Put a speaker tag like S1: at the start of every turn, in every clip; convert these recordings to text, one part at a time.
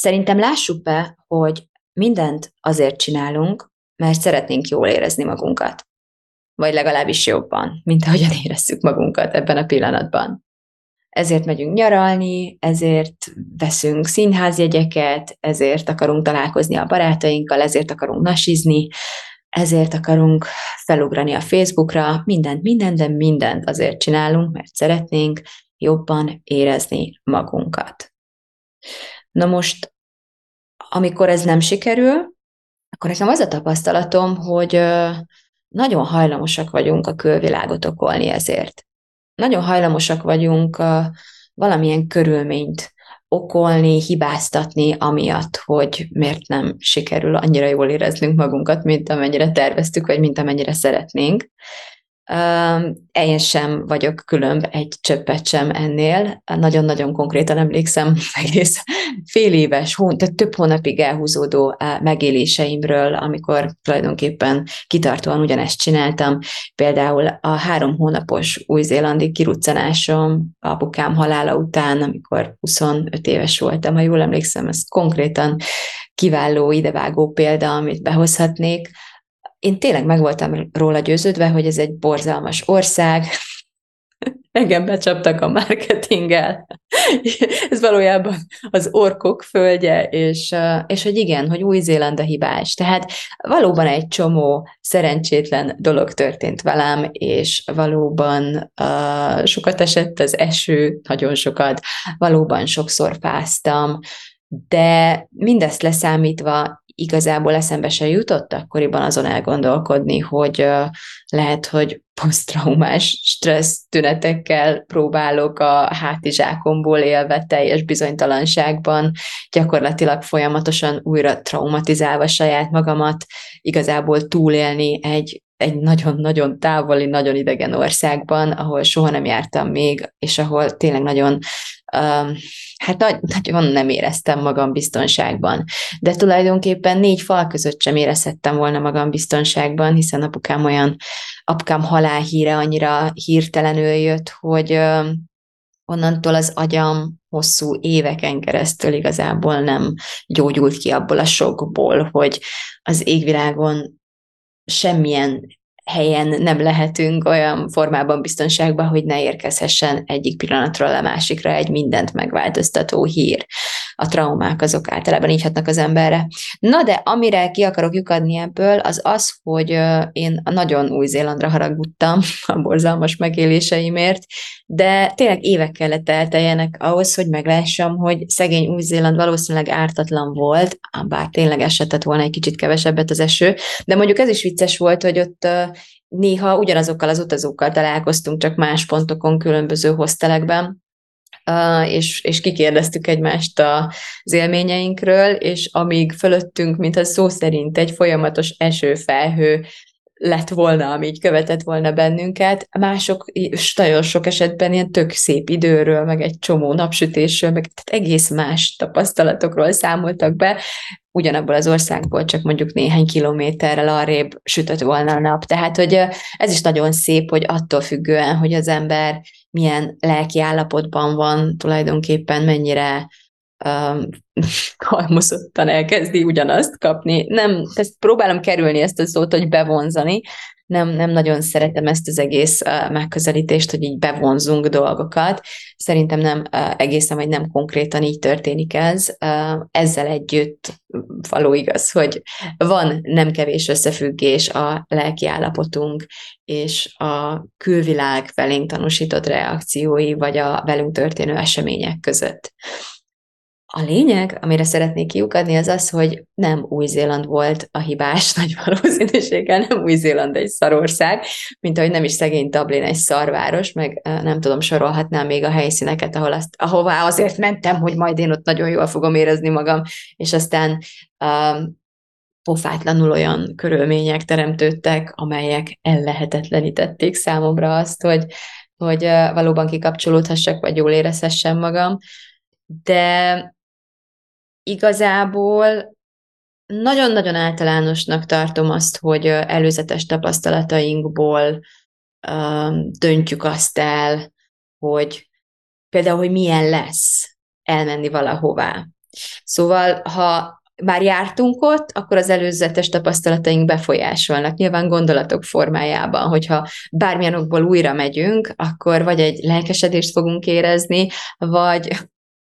S1: Szerintem lássuk be, hogy mindent azért csinálunk, mert szeretnénk jól érezni magunkat. Vagy legalábbis jobban, mint ahogyan érezzük magunkat ebben a pillanatban. Ezért megyünk nyaralni, ezért veszünk színházjegyeket, ezért akarunk találkozni a barátainkkal, ezért akarunk nasizni, ezért akarunk felugrani a Facebookra, mindent, mindent, de mindent azért csinálunk, mert szeretnénk jobban érezni magunkat. Na most, amikor ez nem sikerül, akkor nekem az a tapasztalatom, hogy nagyon hajlamosak vagyunk a külvilágot okolni ezért. Nagyon hajlamosak vagyunk valamilyen körülményt okolni, hibáztatni, amiatt, hogy miért nem sikerül annyira jól éreznünk magunkat, mint amennyire terveztük, vagy mint amennyire szeretnénk. Én sem vagyok különb egy csöppet sem ennél. Nagyon-nagyon konkrétan emlékszem egész fél éves, tehát több hónapig elhúzódó megéléseimről, amikor tulajdonképpen kitartóan ugyanezt csináltam. Például a három hónapos új-zélandi kiruccanásom apukám halála után, amikor 25 éves voltam, ha jól emlékszem, ez konkrétan kiváló idevágó példa, amit behozhatnék én tényleg meg voltam róla győződve, hogy ez egy borzalmas ország, engem becsaptak a marketinggel. ez valójában az orkok földje, és, és hogy igen, hogy Új-Zéland a hibás. Tehát valóban egy csomó szerencsétlen dolog történt velem, és valóban uh, sokat esett az eső, nagyon sokat, valóban sokszor fáztam, de mindezt leszámítva igazából eszembe se jutott akkoriban azon elgondolkodni, hogy lehet, hogy posztraumás stressz tünetekkel próbálok a hátizsákomból élve teljes bizonytalanságban, gyakorlatilag folyamatosan újra traumatizálva saját magamat, igazából túlélni egy egy nagyon-nagyon távoli, nagyon idegen országban, ahol soha nem jártam még, és ahol tényleg nagyon, hát nagyon nem éreztem magam biztonságban. De tulajdonképpen négy fal között sem érezhettem volna magam biztonságban, hiszen apukám olyan, apukám halálhíre annyira hirtelenül jött, hogy onnantól az agyam hosszú éveken keresztül igazából nem gyógyult ki abból a sokból, hogy az égvilágon semmilyen helyen nem lehetünk olyan formában biztonságban, hogy ne érkezhessen egyik pillanatról a másikra egy mindent megváltoztató hír. A traumák azok általában így hatnak az emberre. Na de amire ki akarok lyukadni ebből, az az, hogy én nagyon Új-Zélandra haragudtam a borzalmas megéléseimért, de tényleg évek kellett elteljenek ahhoz, hogy meglássam, hogy szegény Új-Zéland valószínűleg ártatlan volt, bár tényleg esetett volna egy kicsit kevesebbet az eső, de mondjuk ez is vicces volt, hogy ott néha ugyanazokkal az utazókkal találkoztunk, csak más pontokon, különböző hostelekben, és, és kikérdeztük egymást az élményeinkről, és amíg fölöttünk, mint a szó szerint egy folyamatos esőfelhő lett volna, ami így követett volna bennünket. Mások és nagyon sok esetben ilyen tök szép időről, meg egy csomó napsütésről, meg tehát egész más tapasztalatokról számoltak be, ugyanabból az országból csak mondjuk néhány kilométerrel arrébb sütött volna a nap. Tehát, hogy ez is nagyon szép, hogy attól függően, hogy az ember milyen lelki állapotban van, tulajdonképpen mennyire um, halmozottan elkezdi ugyanazt kapni. Nem, ezt próbálom kerülni ezt a szót, hogy bevonzani, nem, nem nagyon szeretem ezt az egész uh, megközelítést, hogy így bevonzunk dolgokat. Szerintem nem uh, egészen, vagy nem konkrétan így történik ez. Uh, ezzel együtt való igaz, hogy van nem kevés összefüggés a lelki állapotunk és a külvilág felénk tanúsított reakciói, vagy a velünk történő események között a lényeg, amire szeretnék kiukadni, az az, hogy nem Új-Zéland volt a hibás nagy valószínűséggel, nem Új-Zéland egy szarország, mint ahogy nem is szegény Dublin egy szarváros, meg nem tudom, sorolhatnám még a helyszíneket, ahol azt, ahová azért mentem, hogy majd én ott nagyon jól fogom érezni magam, és aztán um, pofátlanul olyan körülmények teremtődtek, amelyek ellehetetlenítették számomra azt, hogy, hogy valóban kikapcsolódhassak, vagy jól érezhessem magam. De igazából nagyon-nagyon általánosnak tartom azt, hogy előzetes tapasztalatainkból döntjük azt el, hogy például, hogy milyen lesz elmenni valahová. Szóval, ha már jártunk ott, akkor az előzetes tapasztalataink befolyásolnak, nyilván gondolatok formájában, hogyha bármilyen okból újra megyünk, akkor vagy egy lelkesedést fogunk érezni, vagy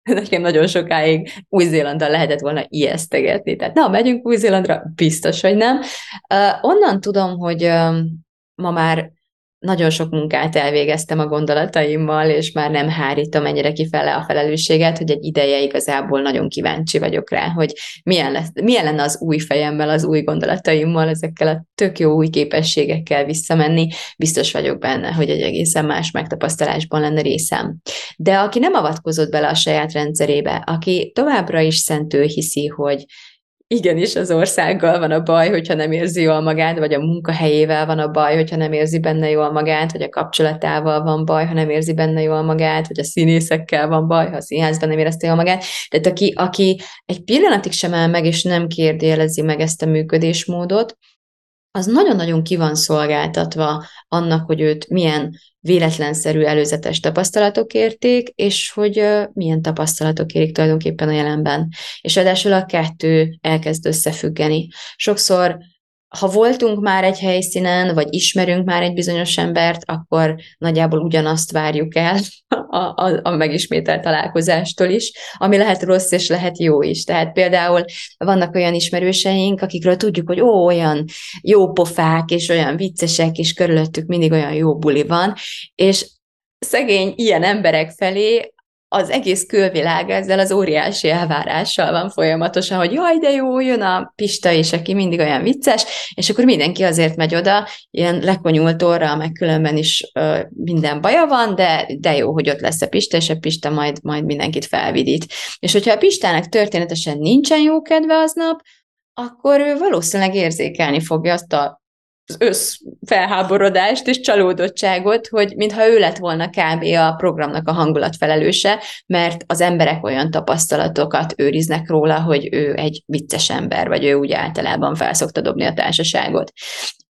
S1: nekem nagyon sokáig Új-Zélandal lehetett volna ijesztegetni. Tehát na, megyünk Új-Zélandra, biztos, hogy nem. Uh, onnan tudom, hogy uh, ma már nagyon sok munkát elvégeztem a gondolataimmal, és már nem hárítom ennyire kifele a felelősséget, hogy egy ideje igazából nagyon kíváncsi vagyok rá, hogy milyen, lesz, milyen lenne az új fejemmel, az új gondolataimmal, ezekkel a tök jó új képességekkel visszamenni. Biztos vagyok benne, hogy egy egészen más megtapasztalásban lenne részem. De aki nem avatkozott bele a saját rendszerébe, aki továbbra is szentő hiszi, hogy igenis az országgal van a baj, hogyha nem érzi jól magát, vagy a munkahelyével van a baj, hogyha nem érzi benne jól magát, vagy a kapcsolatával van baj, ha nem érzi benne jól magát, vagy a színészekkel van baj, ha a színházban nem érezte jól magát. Tehát aki, aki egy pillanatig sem áll meg, és nem kérdélezi meg ezt a működésmódot, az nagyon-nagyon ki van szolgáltatva annak, hogy őt milyen véletlenszerű előzetes tapasztalatok érték, és hogy milyen tapasztalatok érik tulajdonképpen a jelenben. És ráadásul a kettő elkezd összefüggeni. Sokszor ha voltunk már egy helyszínen, vagy ismerünk már egy bizonyos embert, akkor nagyjából ugyanazt várjuk el a, a, a megismételt találkozástól is, ami lehet rossz és lehet jó is. Tehát például vannak olyan ismerőseink, akikről tudjuk, hogy ó, olyan jó pofák, és olyan viccesek, és körülöttük mindig olyan jó buli van, és szegény ilyen emberek felé az egész külvilág ezzel az óriási elvárással van folyamatosan, hogy jaj, de jó, jön a Pista, és aki mindig olyan vicces, és akkor mindenki azért megy oda, ilyen lekonyult orra, meg különben is ö, minden baja van, de, de jó, hogy ott lesz a Pista, és a Pista majd, majd mindenkit felvidít. És hogyha a Pistának történetesen nincsen jó kedve aznap, akkor ő valószínűleg érzékelni fogja azt a az összfelháborodást és csalódottságot, hogy mintha ő lett volna kb. a programnak a hangulatfelelőse, mert az emberek olyan tapasztalatokat őriznek róla, hogy ő egy vicces ember, vagy ő úgy általában felszokta dobni a társaságot.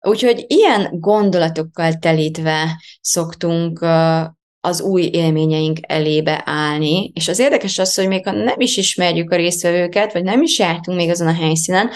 S1: Úgyhogy ilyen gondolatokkal telítve szoktunk az új élményeink elébe állni, és az érdekes az, hogy még ha nem is ismerjük a résztvevőket, vagy nem is jártunk még azon a helyszínen,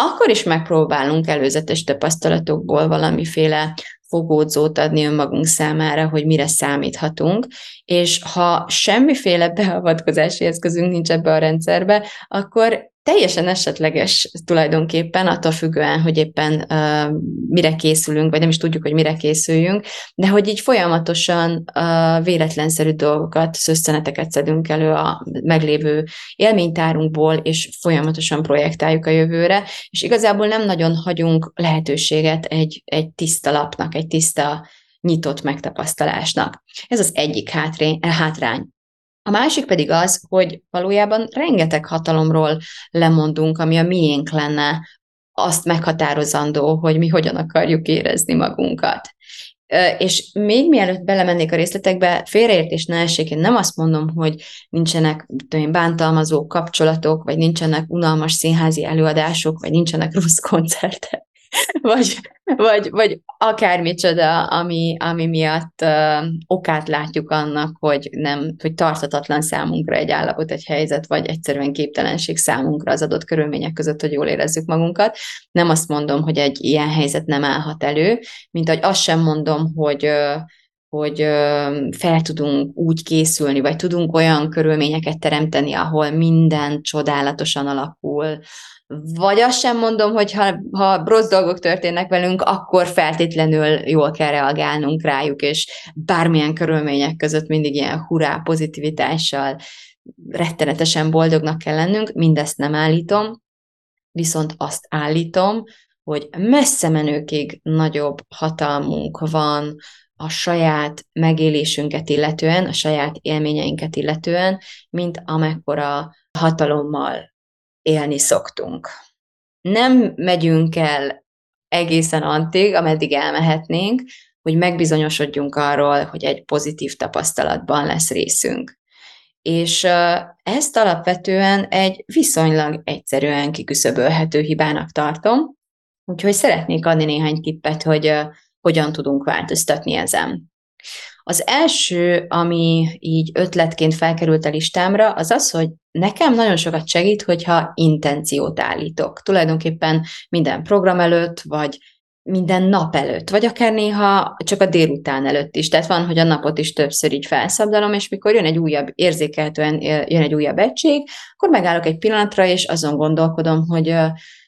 S1: akkor is megpróbálunk előzetes tapasztalatokból valamiféle fogódzót adni önmagunk számára, hogy mire számíthatunk, és ha semmiféle beavatkozási eszközünk nincs ebbe a rendszerbe, akkor teljesen esetleges tulajdonképpen, attól függően, hogy éppen uh, mire készülünk, vagy nem is tudjuk, hogy mire készüljünk, de hogy így folyamatosan uh, véletlenszerű dolgokat, szösszeneteket szedünk elő a meglévő élménytárunkból, és folyamatosan projektáljuk a jövőre, és igazából nem nagyon hagyunk lehetőséget egy, egy tiszta lapnak, egy tiszta nyitott megtapasztalásnak. Ez az egyik hátrény, hátrány. A másik pedig az, hogy valójában rengeteg hatalomról lemondunk, ami a miénk lenne, azt meghatározandó, hogy mi hogyan akarjuk érezni magunkat. És még mielőtt belemennék a részletekbe, félreértés ne essék, én nem azt mondom, hogy nincsenek tudom, bántalmazó kapcsolatok, vagy nincsenek unalmas színházi előadások, vagy nincsenek rossz koncertek vagy, vagy, vagy akármicsoda, ami, ami miatt uh, okát látjuk annak, hogy nem, hogy tartatatlan számunkra egy állapot, egy helyzet, vagy egyszerűen képtelenség számunkra az adott körülmények között, hogy jól érezzük magunkat. Nem azt mondom, hogy egy ilyen helyzet nem állhat elő, mint ahogy azt sem mondom, hogy uh, hogy fel tudunk úgy készülni, vagy tudunk olyan körülményeket teremteni, ahol minden csodálatosan alakul, vagy azt sem mondom, hogy ha, ha rossz dolgok történnek velünk, akkor feltétlenül jól kell reagálnunk rájuk, és bármilyen körülmények között mindig ilyen hurrá pozitivitással rettenetesen boldognak kell lennünk, mindezt nem állítom, viszont azt állítom, hogy messze menőkig nagyobb hatalmunk van a saját megélésünket illetően, a saját élményeinket illetően, mint amekkora hatalommal élni szoktunk. Nem megyünk el egészen antig, ameddig elmehetnénk, hogy megbizonyosodjunk arról, hogy egy pozitív tapasztalatban lesz részünk. És ezt alapvetően egy viszonylag egyszerűen kiküszöbölhető hibának tartom, úgyhogy szeretnék adni néhány tippet, hogy hogyan tudunk változtatni ezen. Az első, ami így ötletként felkerült a listámra, az az, hogy nekem nagyon sokat segít, hogyha intenciót állítok. Tulajdonképpen minden program előtt, vagy minden nap előtt, vagy akár néha csak a délután előtt is. Tehát van, hogy a napot is többször így felszabdalom, és mikor jön egy újabb, érzékelhetően jön egy újabb egység, akkor megállok egy pillanatra, és azon gondolkodom, hogy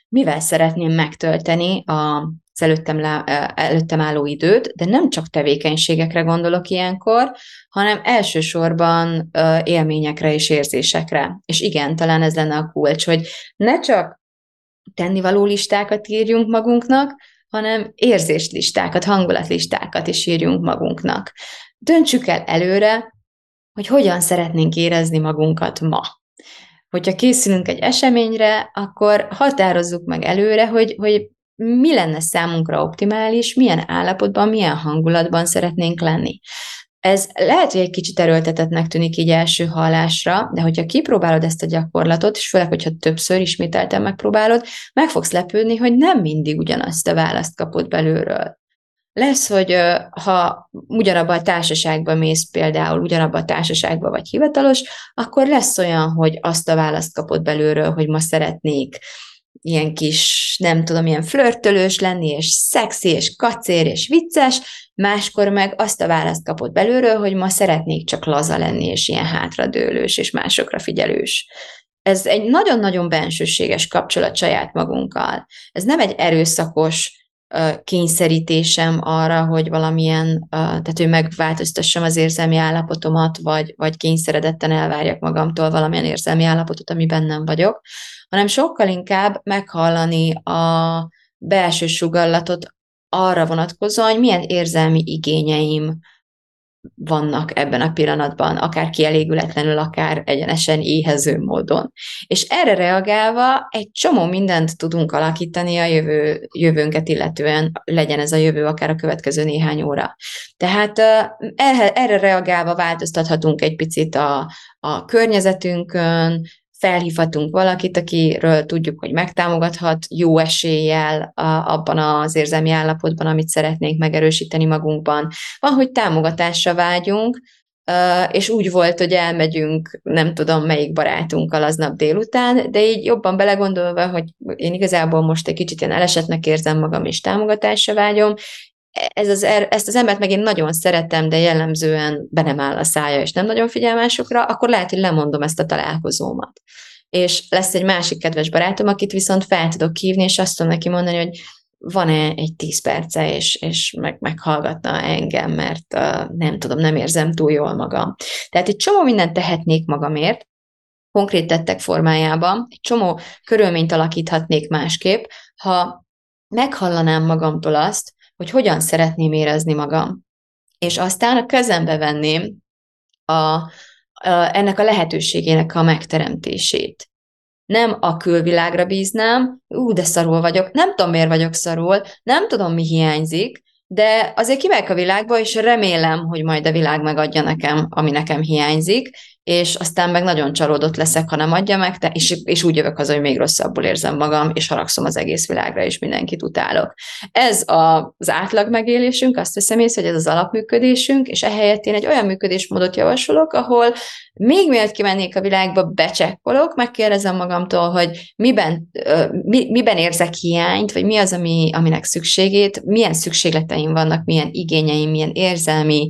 S1: mivel szeretném megtölteni a az előttem, lá, előttem álló időt, de nem csak tevékenységekre gondolok ilyenkor, hanem elsősorban élményekre és érzésekre. És igen, talán ez lenne a kulcs, hogy ne csak tennivaló listákat írjunk magunknak, hanem érzéslistákat, hangulatlistákat is írjunk magunknak. Döntsük el előre, hogy hogyan szeretnénk érezni magunkat ma. Hogyha készülünk egy eseményre, akkor határozzuk meg előre, hogy, hogy mi lenne számunkra optimális, milyen állapotban, milyen hangulatban szeretnénk lenni. Ez lehet, hogy egy kicsit erőltetetnek tűnik így első hallásra, de hogyha kipróbálod ezt a gyakorlatot, és főleg, hogyha többször ismételten megpróbálod, meg fogsz lepődni, hogy nem mindig ugyanazt a választ kapod belülről. Lesz, hogy ha ugyanabba a társaságba mész például, ugyanabba a társaságba vagy hivatalos, akkor lesz olyan, hogy azt a választ kapod belülről, hogy ma szeretnék ilyen kis, nem tudom, ilyen flörtölős lenni, és szexi, és kacér, és vicces, máskor meg azt a választ kapott belülről, hogy ma szeretnék csak laza lenni, és ilyen hátradőlős, és másokra figyelős. Ez egy nagyon-nagyon bensőséges kapcsolat saját magunkkal. Ez nem egy erőszakos kényszerítésem arra, hogy valamilyen, tehát ő megváltoztassam az érzelmi állapotomat, vagy, vagy kényszeredetten elvárjak magamtól valamilyen érzelmi állapotot, ami bennem vagyok, hanem sokkal inkább meghallani a belső sugallatot arra vonatkozóan, hogy milyen érzelmi igényeim vannak ebben a pillanatban, akár kielégületlenül, akár egyenesen éhező módon. És erre reagálva egy csomó mindent tudunk alakítani a jövő, jövőnket illetően, legyen ez a jövő akár a következő néhány óra. Tehát erre reagálva változtathatunk egy picit a, a környezetünkön, felhívhatunk valakit, akiről tudjuk, hogy megtámogathat jó eséllyel abban az érzelmi állapotban, amit szeretnénk megerősíteni magunkban. Van, hogy támogatásra vágyunk, és úgy volt, hogy elmegyünk, nem tudom melyik barátunkkal aznap délután, de így jobban belegondolva, hogy én igazából most egy kicsit ilyen elesetnek érzem magam, és támogatásra vágyom, ez az, er, ezt az embert meg én nagyon szeretem, de jellemzően be nem áll a szája, és nem nagyon figyel másokra, akkor lehet, hogy lemondom ezt a találkozómat. És lesz egy másik kedves barátom, akit viszont fel tudok hívni, és azt tudom neki mondani, hogy van-e egy tíz perce, és, és meg, meghallgatna engem, mert uh, nem tudom, nem érzem túl jól magam. Tehát egy csomó mindent tehetnék magamért, konkrét tettek formájában, egy csomó körülményt alakíthatnék másképp, ha meghallanám magamtól azt, hogy hogyan szeretném érezni magam. És aztán a kezembe venném a, a, ennek a lehetőségének a megteremtését. Nem a külvilágra bíznám, ú, de szarul vagyok, nem tudom, miért vagyok szarul, nem tudom, mi hiányzik, de azért kimegyek a világba, és remélem, hogy majd a világ megadja nekem, ami nekem hiányzik, és aztán meg nagyon csalódott leszek, ha nem adja meg, te, és, és úgy jövök haza, hogy még rosszabbul érzem magam, és haragszom az egész világra, és mindenkit utálok. Ez a, az átlag megélésünk, azt hiszem észre, hogy ez az alapműködésünk, és ehelyett én egy olyan működésmódot javasolok, ahol még mielőtt kimennék a világba, becsekkolok, megkérdezem magamtól, hogy miben, mi, miben érzek hiányt, vagy mi az, ami, aminek szükségét, milyen szükségleteim vannak, milyen igényeim, milyen érzelmi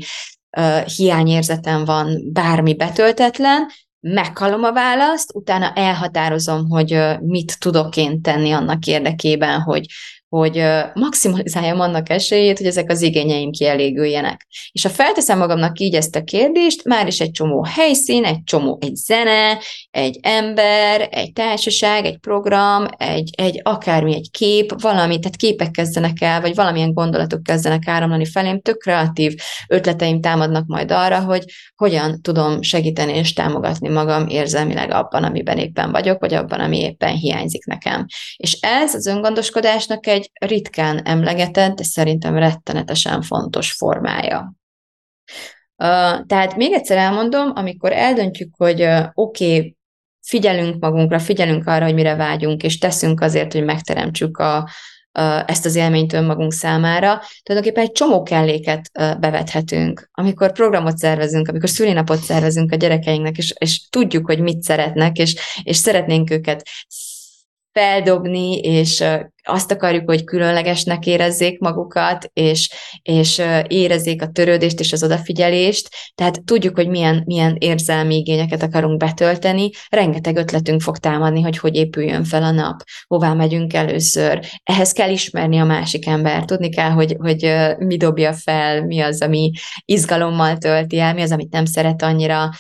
S1: uh, hiányérzetem van, bármi betöltetlen, meghallom a választ, utána elhatározom, hogy mit tudok én tenni annak érdekében, hogy hogy maximalizáljam annak esélyét, hogy ezek az igényeim kielégüljenek. És ha felteszem magamnak így ezt a kérdést, már is egy csomó helyszín, egy csomó, egy zene, egy ember, egy társaság, egy program, egy, egy akármi, egy kép, valami, tehát képek kezdenek el, vagy valamilyen gondolatok kezdenek áramlani felém, tök kreatív ötleteim támadnak majd arra, hogy hogyan tudom segíteni és támogatni magam érzelmileg abban, amiben éppen vagyok, vagy abban, ami éppen hiányzik nekem. És ez az öngondoskodásnak egy egy ritkán emlegetett, de szerintem rettenetesen fontos formája. Tehát még egyszer elmondom, amikor eldöntjük, hogy oké, okay, figyelünk magunkra, figyelünk arra, hogy mire vágyunk, és teszünk azért, hogy megteremtsük a, ezt az élményt önmagunk számára, tulajdonképpen egy csomó kelléket bevethetünk. Amikor programot szervezünk, amikor szülinapot szervezünk a gyerekeinknek, és, és tudjuk, hogy mit szeretnek, és, és szeretnénk őket feldobni, és azt akarjuk, hogy különlegesnek érezzék magukat, és, és érezzék a törődést és az odafigyelést, tehát tudjuk, hogy milyen, milyen érzelmi igényeket akarunk betölteni, rengeteg ötletünk fog támadni, hogy hogy épüljön fel a nap, hová megyünk először. Ehhez kell ismerni a másik ember, tudni kell, hogy, hogy mi dobja fel, mi az, ami izgalommal tölti el, mi az, amit nem szeret annyira.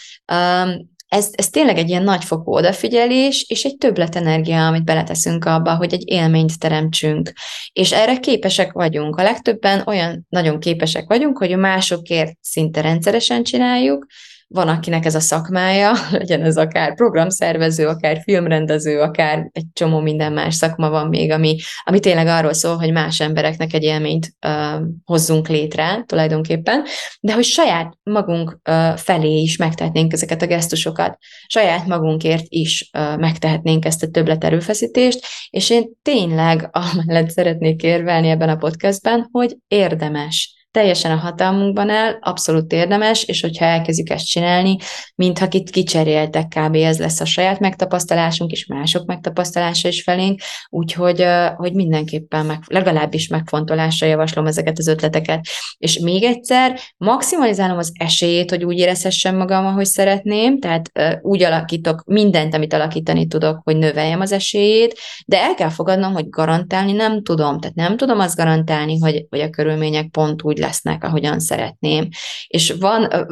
S1: Ez, ez tényleg egy ilyen nagyfokú odafigyelés, és egy többletenergia, amit beleteszünk abba, hogy egy élményt teremtsünk. És erre képesek vagyunk. A legtöbben olyan nagyon képesek vagyunk, hogy a másokért szinte rendszeresen csináljuk, van, akinek ez a szakmája, legyen ez akár programszervező, akár filmrendező, akár egy csomó minden más szakma van még, ami, ami tényleg arról szól, hogy más embereknek egy élményt uh, hozzunk létre tulajdonképpen, de hogy saját magunk uh, felé is megtehetnénk ezeket a gesztusokat, saját magunkért is uh, megtehetnénk ezt a többlet erőfeszítést, és én tényleg amellett szeretnék érvelni ebben a podcastben, hogy érdemes teljesen a hatalmunkban el, abszolút érdemes, és hogyha elkezdjük ezt csinálni, mintha itt kicseréltek, kb. ez lesz a saját megtapasztalásunk, és mások megtapasztalása is felénk, úgyhogy hogy mindenképpen meg, legalábbis megfontolásra javaslom ezeket az ötleteket. És még egyszer, maximalizálom az esélyét, hogy úgy érezhessem magam, ahogy szeretném, tehát úgy alakítok mindent, amit alakítani tudok, hogy növeljem az esélyét, de el kell fogadnom, hogy garantálni nem tudom. Tehát nem tudom azt garantálni, hogy, hogy a körülmények pont úgy lesznek, ahogyan szeretném. És van,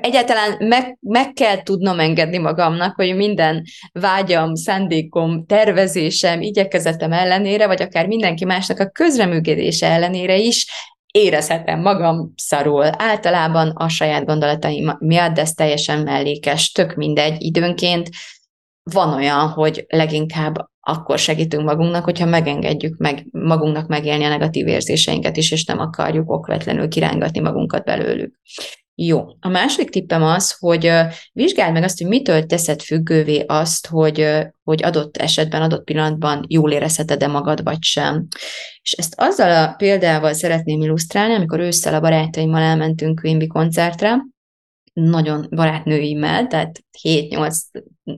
S1: egyáltalán meg, meg kell tudnom engedni magamnak, hogy minden vágyam, szándékom, tervezésem, igyekezetem ellenére, vagy akár mindenki másnak a közreműködése ellenére is érezhetem magam szarul. Általában a saját gondolataim miatt, de ez teljesen mellékes, tök mindegy időnként. Van olyan, hogy leginkább akkor segítünk magunknak, hogyha megengedjük meg magunknak megélni a negatív érzéseinket is, és nem akarjuk okvetlenül kirángatni magunkat belőlük. Jó. A második tippem az, hogy vizsgáld meg azt, hogy mitől teszed függővé azt, hogy, hogy adott esetben, adott pillanatban jól érezheted-e magad, vagy sem. És ezt azzal a példával szeretném illusztrálni, amikor ősszel a barátaimmal elmentünk Quimby koncertre, nagyon barátnőimmel, tehát 7-8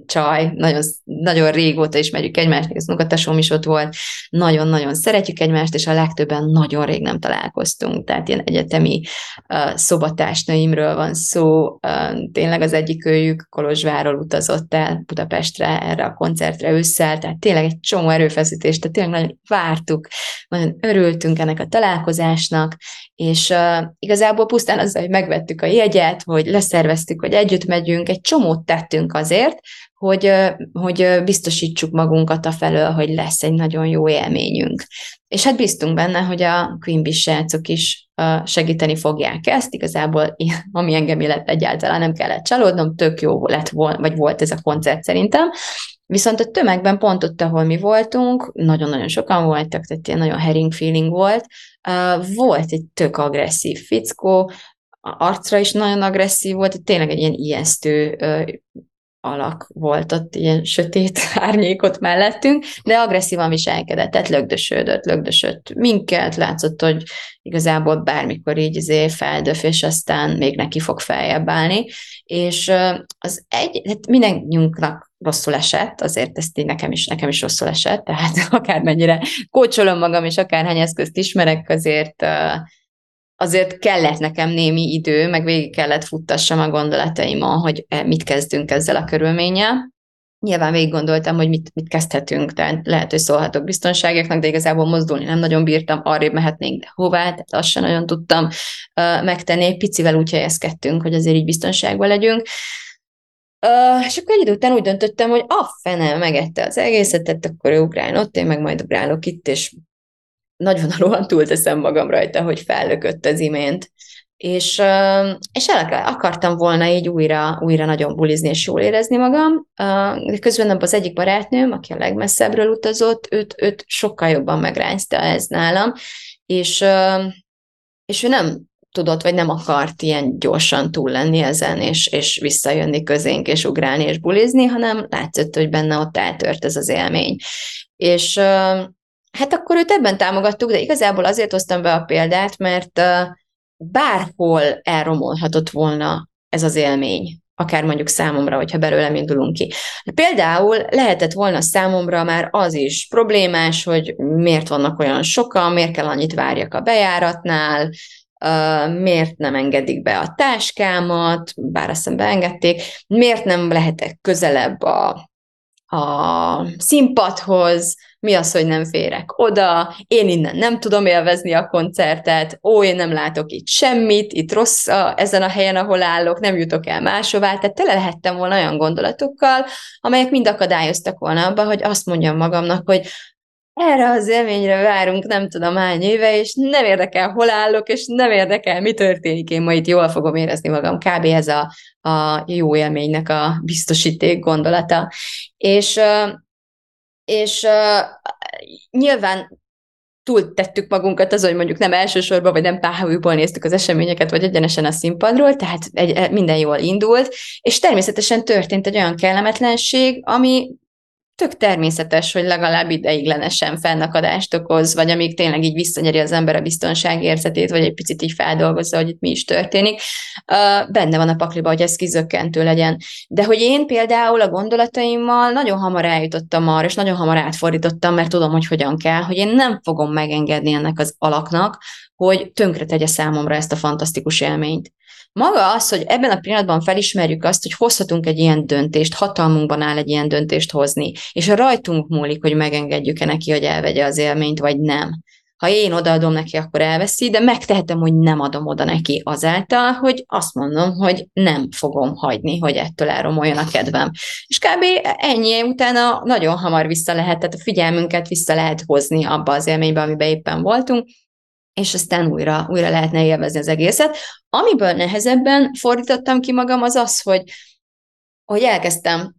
S1: csaj, nagyon, nagyon régóta is megyük egymást, az unokatesom is ott volt, nagyon-nagyon szeretjük egymást, és a legtöbben nagyon rég nem találkoztunk, tehát ilyen egyetemi uh, szobatársnőimről van szó, uh, tényleg az egyik őjük Kolozsváról utazott el Budapestre erre a koncertre ősszel, tehát tényleg egy csomó erőfeszítést, tehát tényleg nagyon vártuk, nagyon örültünk ennek a találkozásnak, és uh, igazából pusztán azzal, hogy megvettük a jegyet, hogy leszerveztük, hogy együtt megyünk, egy csomót tettünk azért, hogy, hogy biztosítsuk magunkat a felől, hogy lesz egy nagyon jó élményünk. És hát biztunk benne, hogy a Queen Bee srácok is segíteni fogják ezt. Igazából, ami engem illet egyáltalán nem kellett csalódnom, tök jó lett volna, vagy volt ez a koncert szerintem. Viszont a tömegben pont ott, ahol mi voltunk, nagyon-nagyon sokan voltak, tehát ilyen nagyon herring feeling volt, volt egy tök agresszív fickó, arcra is nagyon agresszív volt, tényleg egy ilyen ijesztő alak volt ott, ilyen sötét árnyékot mellettünk, de agresszívan viselkedett, tehát lögdösödött, lögdösött minket, látszott, hogy igazából bármikor így izé feldöf, és aztán még neki fog feljebb állni, és az egy, hát mindenkiunknak rosszul esett, azért ezt így nekem is, nekem is rosszul esett, tehát akármennyire kócsolom magam, és akárhány eszközt ismerek, azért azért kellett nekem némi idő, meg végig kellett futtassam a gondolataimon, hogy e, mit kezdünk ezzel a körülménnyel. Nyilván végig gondoltam, hogy mit, mit kezdhetünk, tehát lehet, hogy szólhatok biztonságoknak, de igazából mozdulni nem nagyon bírtam, arrébb mehetnénk, de hová, tehát azt sem nagyon tudtam uh, megtenni. Picivel úgy helyezkedtünk, hogy azért így biztonságban legyünk. Uh, és akkor egy idő után úgy döntöttem, hogy a fene megette az egészet, tehát akkor ő ugráljon ott, én meg majd ugrálok itt, és nagyvonalúan túlteszem magam rajta, hogy fellökött az imént. És, és el akartam volna így újra, újra nagyon bulizni és jól érezni magam, de közben az egyik barátnőm, aki a legmesszebbről utazott, őt, őt sokkal jobban megrányzta ez nálam, és, és ő nem tudott, vagy nem akart ilyen gyorsan túl lenni ezen, és, és visszajönni közénk, és ugrálni, és bulizni, hanem látszott, hogy benne ott eltört ez az élmény. És Hát akkor őt ebben támogattuk, de igazából azért hoztam be a példát, mert bárhol elromolhatott volna ez az élmény, akár mondjuk számomra, hogyha belőlem indulunk ki. Például lehetett volna számomra már az is problémás, hogy miért vannak olyan sokan, miért kell annyit várjak a bejáratnál, miért nem engedik be a táskámat, bár azt hiszem beengedték, miért nem lehetek közelebb a, a színpadhoz, mi az, hogy nem férek oda, én innen nem tudom élvezni a koncertet, ó, én nem látok itt semmit, itt rossz a, ezen a helyen, ahol állok, nem jutok el máshová, tehát tele lehettem volna olyan gondolatokkal, amelyek mind akadályoztak volna abba, hogy azt mondjam magamnak, hogy erre az élményre várunk nem tudom hány éve, és nem érdekel, hol állok, és nem érdekel, mi történik, én ma itt jól fogom érezni magam. Kb. ez a, a jó élménynek a biztosíték gondolata. És és nyilván túl tettük magunkat az, hogy mondjuk nem elsősorban, vagy nem pályúból néztük az eseményeket, vagy egyenesen a színpadról, tehát egy, minden jól indult, és természetesen történt egy olyan kellemetlenség, ami tök természetes, hogy legalább ideiglenesen fennakadást okoz, vagy amíg tényleg így visszanyeri az ember a biztonságérzetét, vagy egy picit így feldolgozza, hogy itt mi is történik, benne van a pakliba, hogy ez kizökkentő legyen. De hogy én például a gondolataimmal nagyon hamar eljutottam arra, és nagyon hamar átfordítottam, mert tudom, hogy hogyan kell, hogy én nem fogom megengedni ennek az alaknak, hogy tönkre tegye számomra ezt a fantasztikus élményt. Maga az, hogy ebben a pillanatban felismerjük azt, hogy hozhatunk egy ilyen döntést, hatalmunkban áll egy ilyen döntést hozni, és a rajtunk múlik, hogy megengedjük-e neki, hogy elvegye az élményt, vagy nem. Ha én odaadom neki, akkor elveszi, de megtehetem, hogy nem adom oda neki azáltal, hogy azt mondom, hogy nem fogom hagyni, hogy ettől elromoljon a kedvem. És kb. ennyi utána nagyon hamar vissza lehet, tehát a figyelmünket vissza lehet hozni abba az élménybe, amiben éppen voltunk, és aztán újra, újra lehetne élvezni az egészet. Amiből nehezebben fordítottam ki magam, az az, hogy, hogy elkezdtem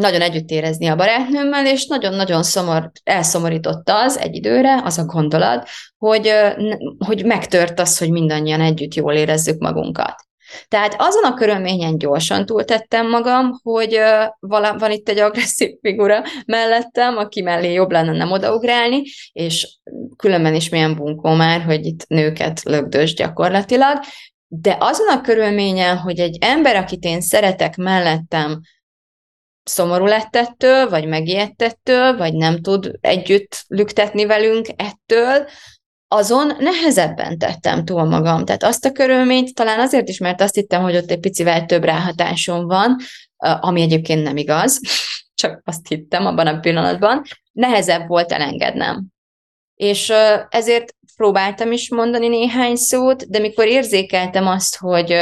S1: nagyon együtt érezni a barátnőmmel, és nagyon-nagyon szomor, elszomorította az egy időre, az a gondolat, hogy, hogy megtört az, hogy mindannyian együtt jól érezzük magunkat. Tehát azon a körülményen gyorsan túltettem magam, hogy uh, van itt egy agresszív figura mellettem, aki mellé jobb lenne nem odaugrálni, és különben is milyen bunkó már, hogy itt nőket lögdös gyakorlatilag, de azon a körülményen, hogy egy ember, akit én szeretek mellettem, szomorú lett ettől, vagy megijedt ettől, vagy nem tud együtt lüktetni velünk ettől, azon nehezebben tettem túl magam. Tehát azt a körülményt talán azért is, mert azt hittem, hogy ott egy picivel több ráhatásom van, ami egyébként nem igaz, csak azt hittem abban a pillanatban, nehezebb volt elengednem. És ezért próbáltam is mondani néhány szót, de mikor érzékeltem azt, hogy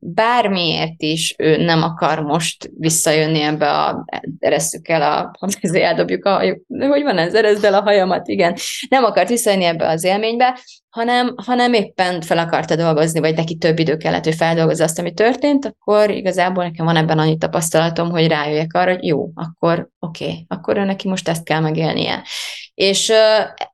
S1: bármiért is ő nem akar most visszajönni ebbe a, eresszük el a, eldobjuk a, hogy van ez, erezd el a hajamat, igen, nem akart visszajönni ebbe az élménybe, hanem, hanem éppen fel akarta dolgozni, vagy neki több idő kellett, hogy feldolgozza azt, ami történt, akkor igazából nekem van ebben annyi tapasztalatom, hogy rájöjjek arra, hogy jó, akkor oké, okay, akkor neki most ezt kell megélnie. És,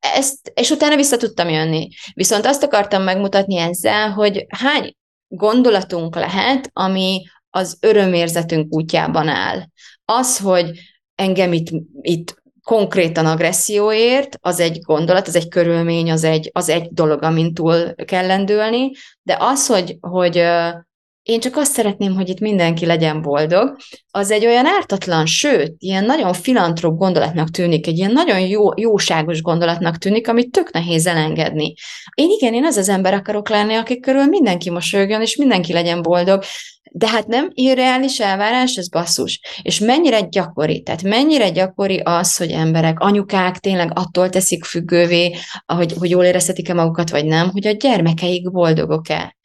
S1: ezt, és utána vissza tudtam jönni. Viszont azt akartam megmutatni ezzel, hogy hány gondolatunk lehet, ami az örömérzetünk útjában áll. Az, hogy engem itt, itt konkrétan agresszióért, az egy gondolat, az egy körülmény, az egy, az egy dolog, amin túl kell lendülni, de az, hogy, hogy én csak azt szeretném, hogy itt mindenki legyen boldog, az egy olyan ártatlan, sőt, ilyen nagyon filantrop gondolatnak tűnik, egy ilyen nagyon jó, jóságos gondolatnak tűnik, amit tök nehéz elengedni. Én igen, én az az ember akarok lenni, akik körül mindenki mosolyogjon, és mindenki legyen boldog, de hát nem irreális elvárás, ez basszus. És mennyire gyakori, tehát mennyire gyakori az, hogy emberek, anyukák tényleg attól teszik függővé, hogy, hogy jól érezhetik-e magukat, vagy nem, hogy a gyermekeik boldogok-e.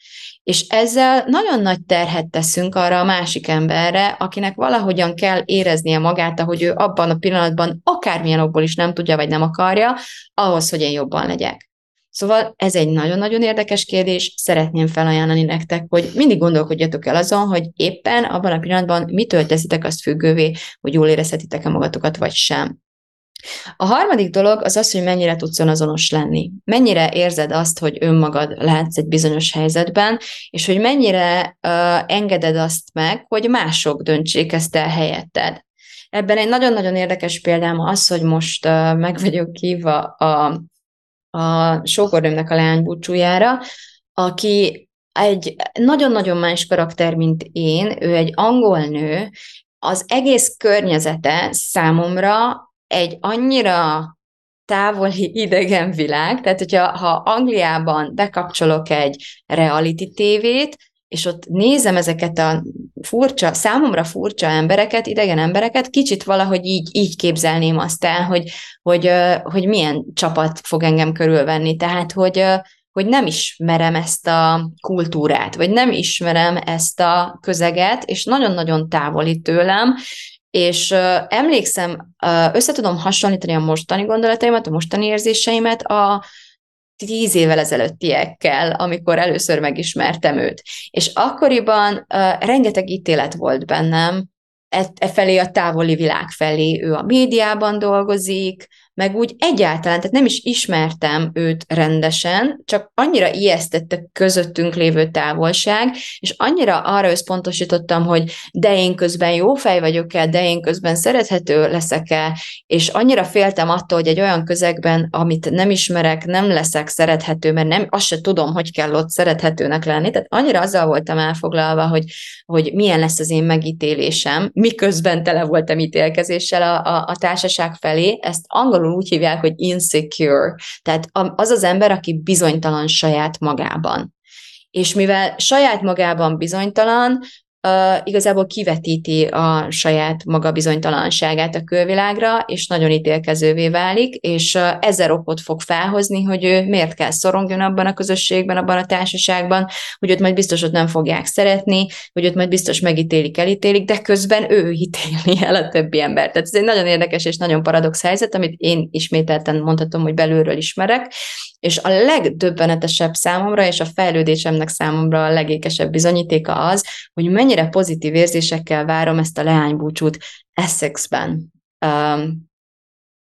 S1: És ezzel nagyon nagy terhet teszünk arra a másik emberre, akinek valahogyan kell éreznie magát, ahogy ő abban a pillanatban akármilyen okból is nem tudja, vagy nem akarja, ahhoz, hogy én jobban legyek. Szóval ez egy nagyon-nagyon érdekes kérdés, szeretném felajánlani nektek, hogy mindig gondolkodjatok el azon, hogy éppen abban a pillanatban mitől teszitek azt függővé, hogy jól érezhetitek-e magatokat, vagy sem. A harmadik dolog az az, hogy mennyire tudsz önazonos lenni. Mennyire érzed azt, hogy önmagad lehetsz egy bizonyos helyzetben, és hogy mennyire uh, engeded azt meg, hogy mások döntsék ezt el helyetted. Ebben egy nagyon-nagyon érdekes példám az, hogy most uh, meg vagyok hívva a, a sógornőmnek a leánybúcsújára, aki egy nagyon-nagyon más karakter, mint én, ő egy angol nő, az egész környezete számomra egy annyira távoli idegen világ, tehát hogyha ha Angliában bekapcsolok egy reality tévét, és ott nézem ezeket a furcsa, számomra furcsa embereket, idegen embereket, kicsit valahogy így, így képzelném azt el, hogy, hogy, hogy milyen csapat fog engem körülvenni. Tehát, hogy, hogy nem ismerem ezt a kultúrát, vagy nem ismerem ezt a közeget, és nagyon-nagyon távoli tőlem, és uh, emlékszem, uh, össze tudom hasonlítani a mostani gondolataimat, a mostani érzéseimet a tíz évvel ezelőttiekkel, amikor először megismertem őt. És akkoriban uh, rengeteg ítélet volt bennem, e, e felé a távoli világ felé. Ő a médiában dolgozik, meg úgy egyáltalán, tehát nem is ismertem őt rendesen, csak annyira ijesztette közöttünk lévő távolság, és annyira arra összpontosítottam, hogy de én közben jó fej vagyok-e, de én közben szerethető leszek-e, és annyira féltem attól, hogy egy olyan közegben, amit nem ismerek, nem leszek szerethető, mert nem, azt se tudom, hogy kell ott szerethetőnek lenni, tehát annyira azzal voltam elfoglalva, hogy, hogy milyen lesz az én megítélésem, miközben tele voltam ítélkezéssel a, a, a társaság felé, ezt angolul angolul úgy hívják, hogy insecure, tehát az az ember, aki bizonytalan saját magában. És mivel saját magában bizonytalan, uh, igazából kivetíti a saját maga bizonytalanságát a külvilágra, és nagyon ítélkezővé válik, és uh, ezer okot fog felhozni, hogy ő miért kell szorongjon abban a közösségben, abban a társaságban, hogy őt majd biztos hogy nem fogják szeretni, hogy őt majd biztos megítélik, elítélik, de közben ő ítéli el a többi embert. Tehát ez egy nagyon érdekes és nagyon paradox helyzet, amit én ismételten mondhatom, hogy belülről ismerek, és a legdöbbenetesebb számomra, és a fejlődésemnek számomra a legékesebb bizonyítéka az, hogy mennyire pozitív érzésekkel várom ezt a leánybúcsút Essexben, um,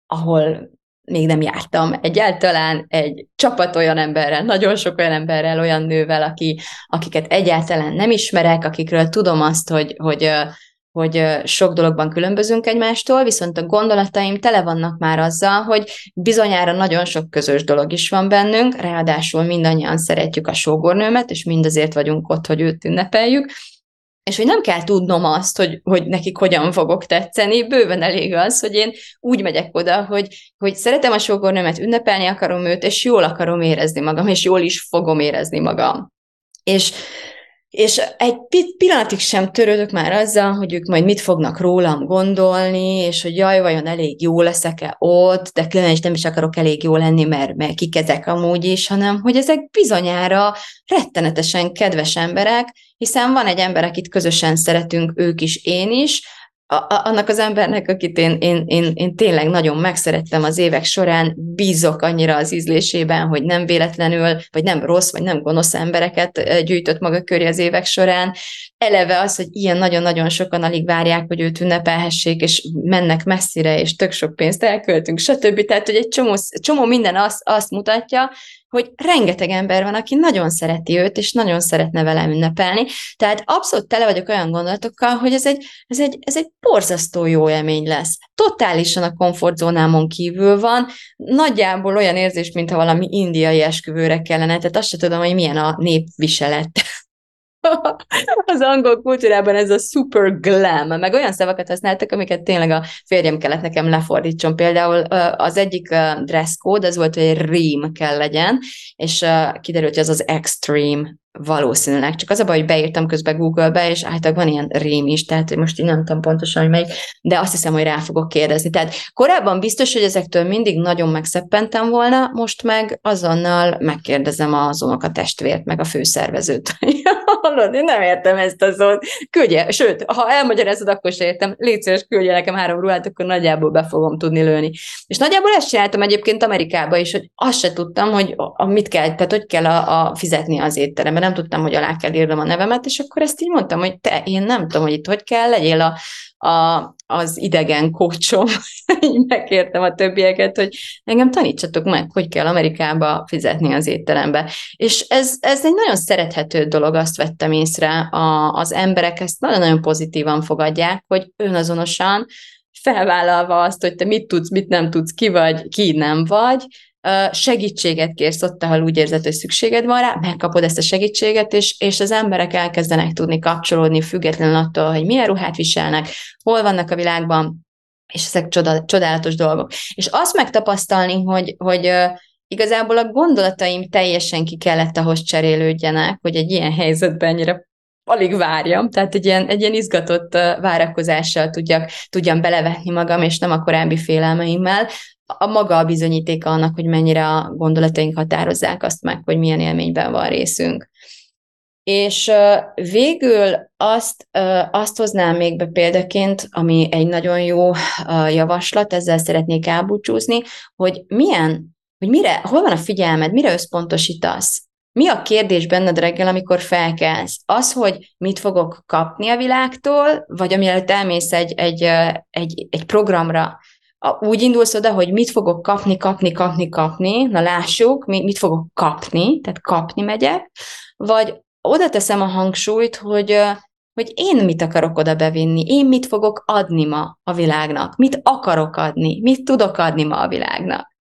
S1: ahol még nem jártam. Egyáltalán egy csapat olyan emberrel, nagyon sok olyan emberrel, olyan nővel, aki, akiket egyáltalán nem ismerek, akikről tudom azt, hogy, hogy hogy sok dologban különbözünk egymástól, viszont a gondolataim tele vannak már azzal, hogy bizonyára nagyon sok közös dolog is van bennünk, ráadásul mindannyian szeretjük a sógornőmet, és mindazért vagyunk ott, hogy őt ünnepeljük, és hogy nem kell tudnom azt, hogy, hogy nekik hogyan fogok tetszeni, bőven elég az, hogy én úgy megyek oda, hogy, hogy szeretem a sógornőmet, ünnepelni akarom őt, és jól akarom érezni magam, és jól is fogom érezni magam. És és egy pillanatig sem törődök már azzal, hogy ők majd mit fognak rólam gondolni, és hogy jaj, vajon elég jó leszek-e ott, de különösen nem is akarok elég jó lenni, mert, mert kik ezek amúgy is, hanem hogy ezek bizonyára rettenetesen kedves emberek, hiszen van egy ember, akit közösen szeretünk, ők is, én is, a, annak az embernek, akit én, én, én, én tényleg nagyon megszerettem az évek során, bízok annyira az ízlésében, hogy nem véletlenül, vagy nem rossz, vagy nem gonosz embereket gyűjtött maga köré az évek során. Eleve az, hogy ilyen nagyon-nagyon sokan alig várják, hogy őt ünnepelhessék, és mennek messzire, és tök sok pénzt elköltünk, stb. Tehát, hogy egy csomó, csomó minden azt, azt mutatja, hogy rengeteg ember van, aki nagyon szereti őt, és nagyon szeretne velem ünnepelni. Tehát abszolút tele vagyok olyan gondolatokkal, hogy ez egy, ez egy, ez egy borzasztó jó élmény lesz. Totálisan a komfortzónámon kívül van, nagyjából olyan érzés, mintha valami indiai esküvőre kellene, tehát azt sem tudom, hogy milyen a népviselet az angol kultúrában ez a super glam, meg olyan szavakat használtak, amiket tényleg a férjem kellett nekem lefordítson. Például az egyik dress code az volt, hogy rím kell legyen, és kiderült, hogy az az extreme valószínűleg. Csak az a baj, hogy beírtam közben Google-be, és általában van ilyen rém is, tehát most így nem tudom pontosan, hogy melyik, de azt hiszem, hogy rá fogok kérdezni. Tehát korábban biztos, hogy ezektől mindig nagyon megszeppentem volna, most meg azonnal megkérdezem az testvért, meg a főszervezőt. Hallod, én nem értem ezt a szót. Küldje, sőt, ha elmagyarázod, akkor se értem. Légy szíves, küldje nekem három ruhát, akkor nagyjából be fogom tudni lőni. És nagyjából ezt csináltam egyébként Amerikába is, hogy azt se tudtam, hogy a, mit kell, tehát hogy kell a, a fizetni az étteremben nem tudtam, hogy alá kell írnom a nevemet, és akkor ezt így mondtam, hogy te, én nem tudom, hogy itt hogy kell, legyél a, a, az idegen kócsom, megkértem a többieket, hogy engem tanítsatok meg, hogy kell Amerikába fizetni az étterembe. És ez, ez egy nagyon szerethető dolog, azt vettem észre, a, az emberek ezt nagyon-nagyon pozitívan fogadják, hogy önazonosan felvállalva azt, hogy te mit tudsz, mit nem tudsz, ki vagy, ki nem vagy, segítséget kérsz ott, ahol úgy érzed, hogy szükséged van rá, megkapod ezt a segítséget, és, és az emberek elkezdenek tudni kapcsolódni függetlenül attól, hogy milyen ruhát viselnek, hol vannak a világban, és ezek csoda, csodálatos dolgok. És azt megtapasztalni, hogy, hogy igazából a gondolataim teljesen ki kellett ahhoz cserélődjenek, hogy egy ilyen helyzetben ennyire alig várjam, tehát egy ilyen, egy ilyen izgatott várakozással tudjak, tudjam belevetni magam, és nem a korábbi félelmeimmel, a maga a bizonyítéka annak, hogy mennyire a gondolataink határozzák azt meg, hogy milyen élményben van részünk. És végül azt, azt hoznám még be példaként, ami egy nagyon jó javaslat, ezzel szeretnék elbúcsúzni, hogy milyen, hogy mire, hol van a figyelmed, mire összpontosítasz? Mi a kérdés benned reggel, amikor felkelsz? Az, hogy mit fogok kapni a világtól, vagy amielőtt elmész egy, egy, egy, egy programra, úgy indulsz oda, hogy mit fogok kapni, kapni, kapni, kapni, na lássuk, mit fogok kapni, tehát kapni megyek, vagy oda teszem a hangsúlyt, hogy, hogy én mit akarok oda bevinni, én mit fogok adni ma a világnak, mit akarok adni, mit tudok adni ma a világnak.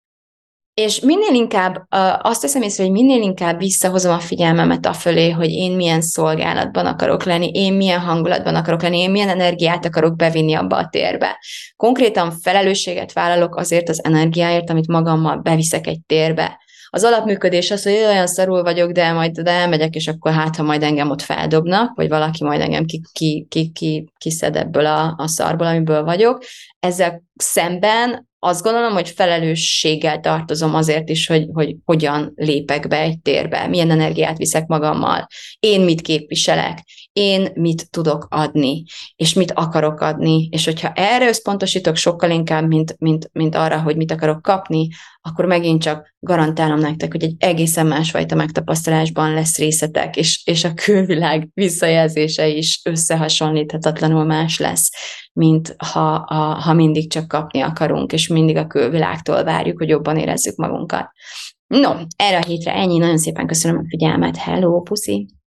S1: És minél inkább azt teszem észre, hogy minél inkább visszahozom a figyelmemet a fölé, hogy én milyen szolgálatban akarok lenni, én milyen hangulatban akarok lenni, én milyen energiát akarok bevinni abba a térbe. Konkrétan felelősséget vállalok azért az energiáért, amit magammal beviszek egy térbe. Az alapműködés az, hogy olyan szarul vagyok, de majd de elmegyek, és akkor hát, ha majd engem ott feldobnak, vagy valaki majd engem ki, ki, ki, ki, kiszed ebből a, a szarból, amiből vagyok. Ezzel szemben azt gondolom, hogy felelősséggel tartozom azért is, hogy, hogy hogyan lépek be egy térbe, milyen energiát viszek magammal, én mit képviselek, én mit tudok adni, és mit akarok adni, és hogyha erre összpontosítok sokkal inkább, mint, mint, mint arra, hogy mit akarok kapni, akkor megint csak garantálom nektek, hogy egy egészen másfajta megtapasztalásban lesz részletek, és, és a külvilág visszajelzése is összehasonlíthatatlanul más lesz, mint ha, a, ha mindig csak kapni akarunk, és mindig a külvilágtól várjuk, hogy jobban érezzük magunkat. No, erre a hétre ennyi, nagyon szépen köszönöm a figyelmet, hello, puszi!